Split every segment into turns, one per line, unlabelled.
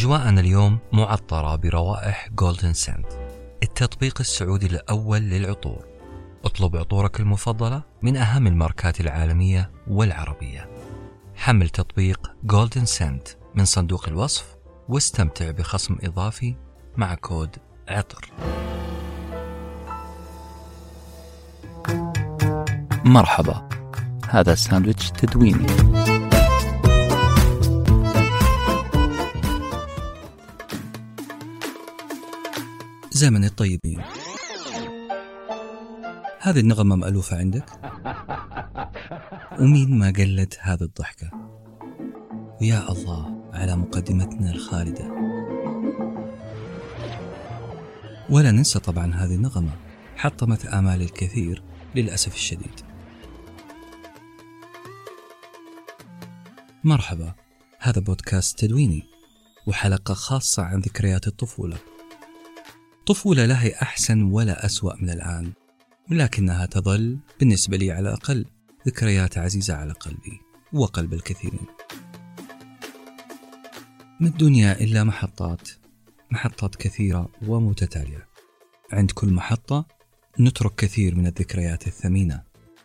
أجواءنا اليوم معطرة بروائح Golden Scent التطبيق السعودي الأول للعطور. اطلب عطورك المفضلة من أهم الماركات العالمية والعربية. حمل تطبيق Golden Scent من صندوق الوصف واستمتع بخصم إضافي مع كود عطر.
مرحبا هذا ساندويتش تدويني.
زمن الطيبين. هذه النغمة مألوفة عندك؟ ومين ما قلد هذه الضحكة؟ ويا الله على مقدمتنا الخالدة. ولا ننسى طبعا هذه النغمة حطمت آمال الكثير للأسف الشديد. مرحبا هذا بودكاست تدويني وحلقة خاصة عن ذكريات الطفولة. طفولة لا هي أحسن ولا أسوأ من الآن ولكنها تظل بالنسبة لي على الأقل ذكريات عزيزة على قلبي وقلب الكثيرين. ما الدنيا إلا محطات محطات كثيرة ومتتالية. عند كل محطة نترك كثير من الذكريات الثمينة.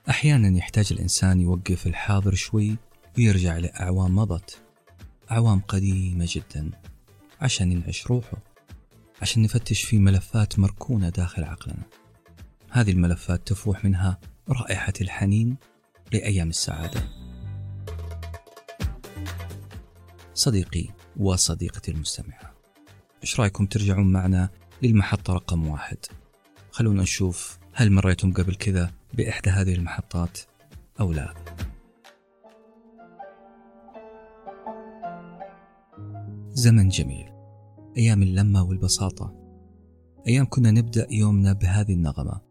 أحيانا يحتاج الإنسان يوقف الحاضر شوي ويرجع لأعوام مضت أعوام قديمة جدا عشان ينعش روحه. عشان نفتش في ملفات مركونة داخل عقلنا. هذه الملفات تفوح منها رائحة الحنين لأيام السعادة. صديقي وصديقتي المستمعة إيش رأيكم ترجعون معنا للمحطة رقم واحد؟ خلونا نشوف هل مريتم قبل كذا بإحدى هذه المحطات أو لا. زمن جميل. أيام اللمة والبساطة. أيام كنا نبدأ يومنا بهذه النغمة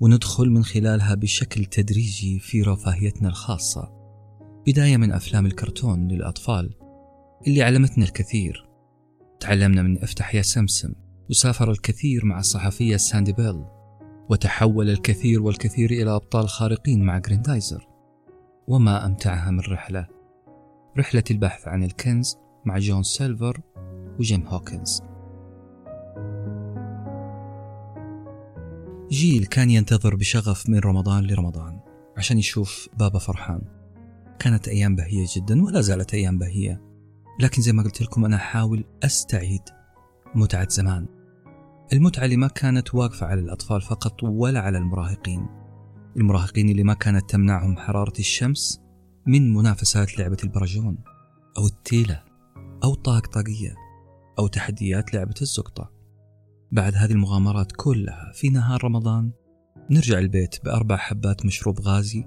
وندخل من خلالها بشكل تدريجي في رفاهيتنا الخاصة. بداية من أفلام الكرتون للأطفال اللي علمتنا الكثير. تعلمنا من افتح يا سمسم وسافر الكثير مع الصحفية ساندي بيل. وتحول الكثير والكثير إلى أبطال خارقين مع جريندايزر. وما أمتعها من رحلة. رحلة البحث عن الكنز مع جون سيلفر وجيم هوكنز جيل كان ينتظر بشغف من رمضان لرمضان عشان يشوف بابا فرحان. كانت أيام بهية جدا ولا زالت أيام بهية. لكن زي ما قلت لكم أنا أحاول أستعيد متعة زمان. المتعة اللي ما كانت واقفة على الأطفال فقط ولا على المراهقين. المراهقين اللي ما كانت تمنعهم حرارة الشمس من منافسات لعبة البرجون أو التيلة أو طاقطقية أو تحديات لعبة الزقطة. بعد هذه المغامرات كلها في نهار رمضان نرجع البيت بأربع حبات مشروب غازي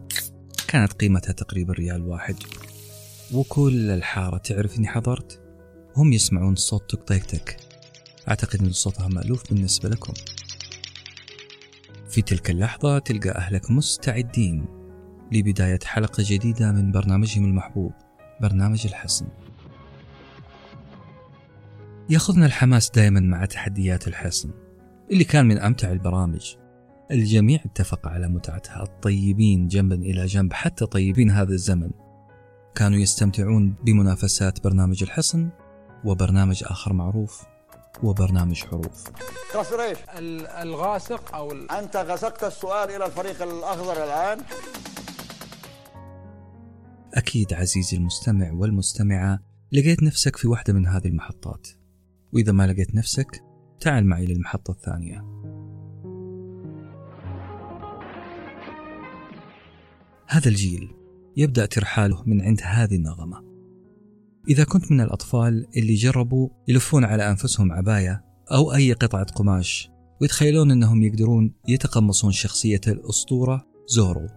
كانت قيمتها تقريبا ريال واحد. وكل الحارة تعرف إني حضرت. هم يسمعون صوت تقطيقتك أعتقد أن صوتها مألوف بالنسبة لكم. في تلك اللحظة تلقى أهلك مستعدين لبداية حلقة جديدة من برنامجهم المحبوب برنامج الحصن يأخذنا الحماس دائما مع تحديات الحصن اللي كان من أمتع البرامج. الجميع اتفق على متعتها الطيبين جنبا إلى جنب حتى طيبين هذا الزمن. كانوا يستمتعون بمنافسات برنامج الحصن وبرنامج آخر معروف وبرنامج حروف.
قصر إيش؟
ال- الغاسق أو ال-
أنت غسقت السؤال إلى الفريق الأخضر الآن.
أكيد عزيزي المستمع والمستمعة لقيت نفسك في واحدة من هذه المحطات. وإذا ما لقيت نفسك تعال معي للمحطة الثانية. هذا الجيل يبدأ ترحاله من عند هذه النغمة. إذا كنت من الأطفال اللي جربوا يلفون على أنفسهم عباية أو أي قطعة قماش ويتخيلون أنهم يقدرون يتقمصون شخصية الأسطورة زورو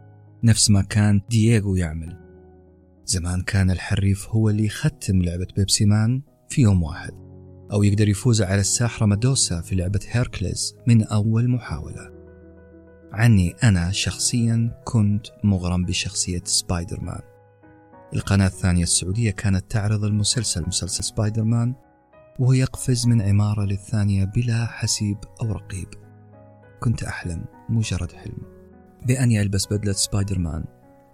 نفس ما كان دييغو يعمل. زمان كان الحريف هو اللي يختم لعبة Pepsiman في يوم واحد. أو يقدر يفوز على الساحرة مادوسا في لعبة Hercules من أول محاولة. عني أنا شخصيا كنت مغرم بشخصية سبايدر مان القناة الثانية السعودية كانت تعرض المسلسل مسلسل سبايدر مان وهو يقفز من عمارة للثانية بلا حسيب أو رقيب. كنت أحلم مجرد حلم بأني ألبس بدلة سبايدر مان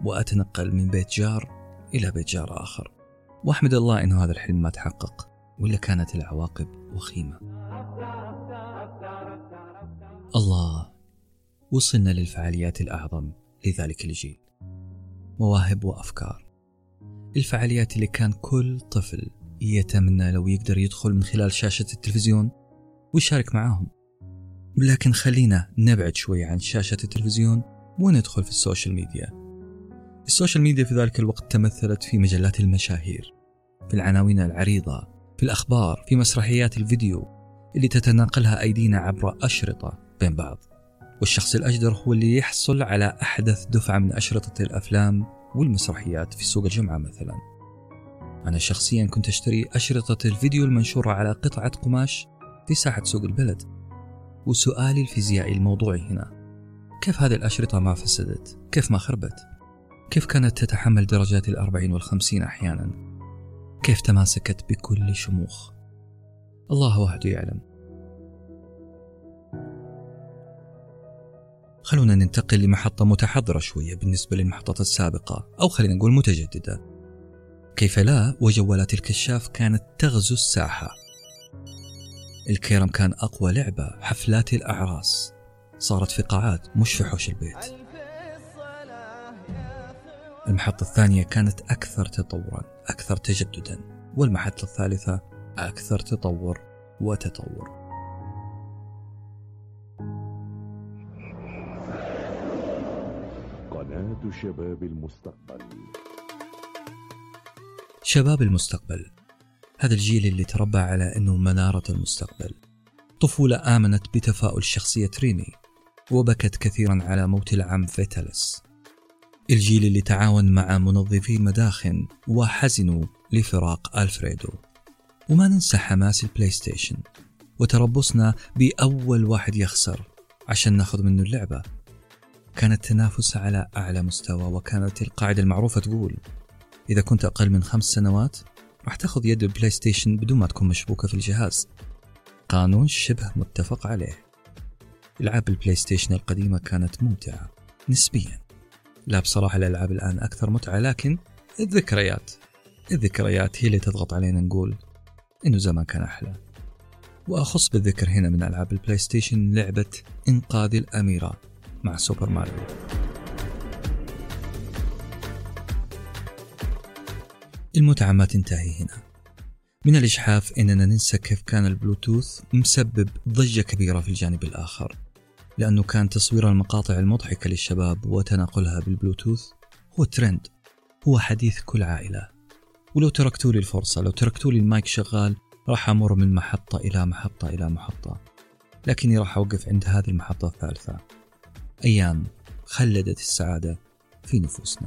وأتنقل من بيت جار إلى بيت جار آخر. وأحمد الله أنه هذا الحلم ما تحقق. ولا كانت العواقب وخيمة. الله وصلنا للفعاليات الأعظم لذلك الجيل. مواهب وأفكار. الفعاليات اللي كان كل طفل يتمنى لو يقدر يدخل من خلال شاشة التلفزيون ويشارك معاهم. لكن خلينا نبعد شوي عن شاشة التلفزيون وندخل في ال social media. ال social media في ذلك الوقت تمثلت في مجلات المشاهير في العناوين العريضة في الأخبار في مسرحيات الفيديو اللي تتناقلها أيدينا عبر أشرطة بين بعض والشخص الأجدر هو اللي يحصل على أحدث دفعة من أشرطة الأفلام والمسرحيات في سوق الجمعة مثلا أنا شخصيا كنت أشتري أشرطة الفيديو المنشورة على قطعة قماش في ساحة سوق البلد وسؤالي الفيزيائي الموضوعي هنا كيف هذه الأشرطة ما فسدت؟ كيف ما خربت؟ كيف كانت تتحمل درجات الأربعين والخمسين أحيانا؟ كيف تماسكت بكل شموخ؟ الله وحده يعلم. خلونا ننتقل لمحطة متحضرة شوية بالنسبة للمحطات السابقة أو خلينا نقول متجددة. كيف لا وجوالات الكشاف كانت تغزو الساحة. الكيرم كان أقوى لعبة حفلات الأعراس. صارت في قاعات مش في حوش البيت. المحطة الثانية كانت أكثر تطورا. أكثر تجددا والمحطة الثالثة أكثر تطور وتطور.
قناة شباب المستقبل.
شباب المستقبل هذا الجيل اللي تربى على أنه منارة المستقبل. طفولة آمنت بتفاؤل شخصية ريمي وبكت كثيرا على موت العم فيتالس الجيل اللي تعاون مع منظفي المداخن وحزنوا لفراق ألفريدو. وما ننسى حماس ال PlayStation وتربصنا بأول واحد يخسر عشان ناخذ منه اللعبة. كان التنافس على أعلى مستوى وكانت القاعدة المعروفة تقول إذا كنت أقل من خمس سنوات راح تأخذ يد ال PlayStation بدون ما تكون مشبوكة في الجهاز. قانون شبه متفق عليه. ألعاب ال PlayStation القديمة كانت ممتعة نسبيا. لا بصراحة الألعاب الآن أكثر متعة لكن الذكريات الذكريات هي اللي تضغط علينا نقول إنه زمان كان أحلى. وأخص بالذكر هنا من ألعاب ال PlayStation لعبة إنقاذ الأميرة مع Super Mario. المتعة ما تنتهي هنا. من الإجحاف إننا ننسى كيف كان البلوتوث مسبب ضجة كبيرة في الجانب الآخر. لأنه كان تصوير المقاطع المضحكة للشباب وتناقلها بالبلوتوث هو ترند هو حديث كل عائلة. ولو تركتوا لي الفرصة لو تركتوا لي المايك شغال راح أمر من محطة إلى محطة إلى محطة. لكني راح أوقف عند هذه المحطة الثالثة. أيام خلدت السعادة في نفوسنا.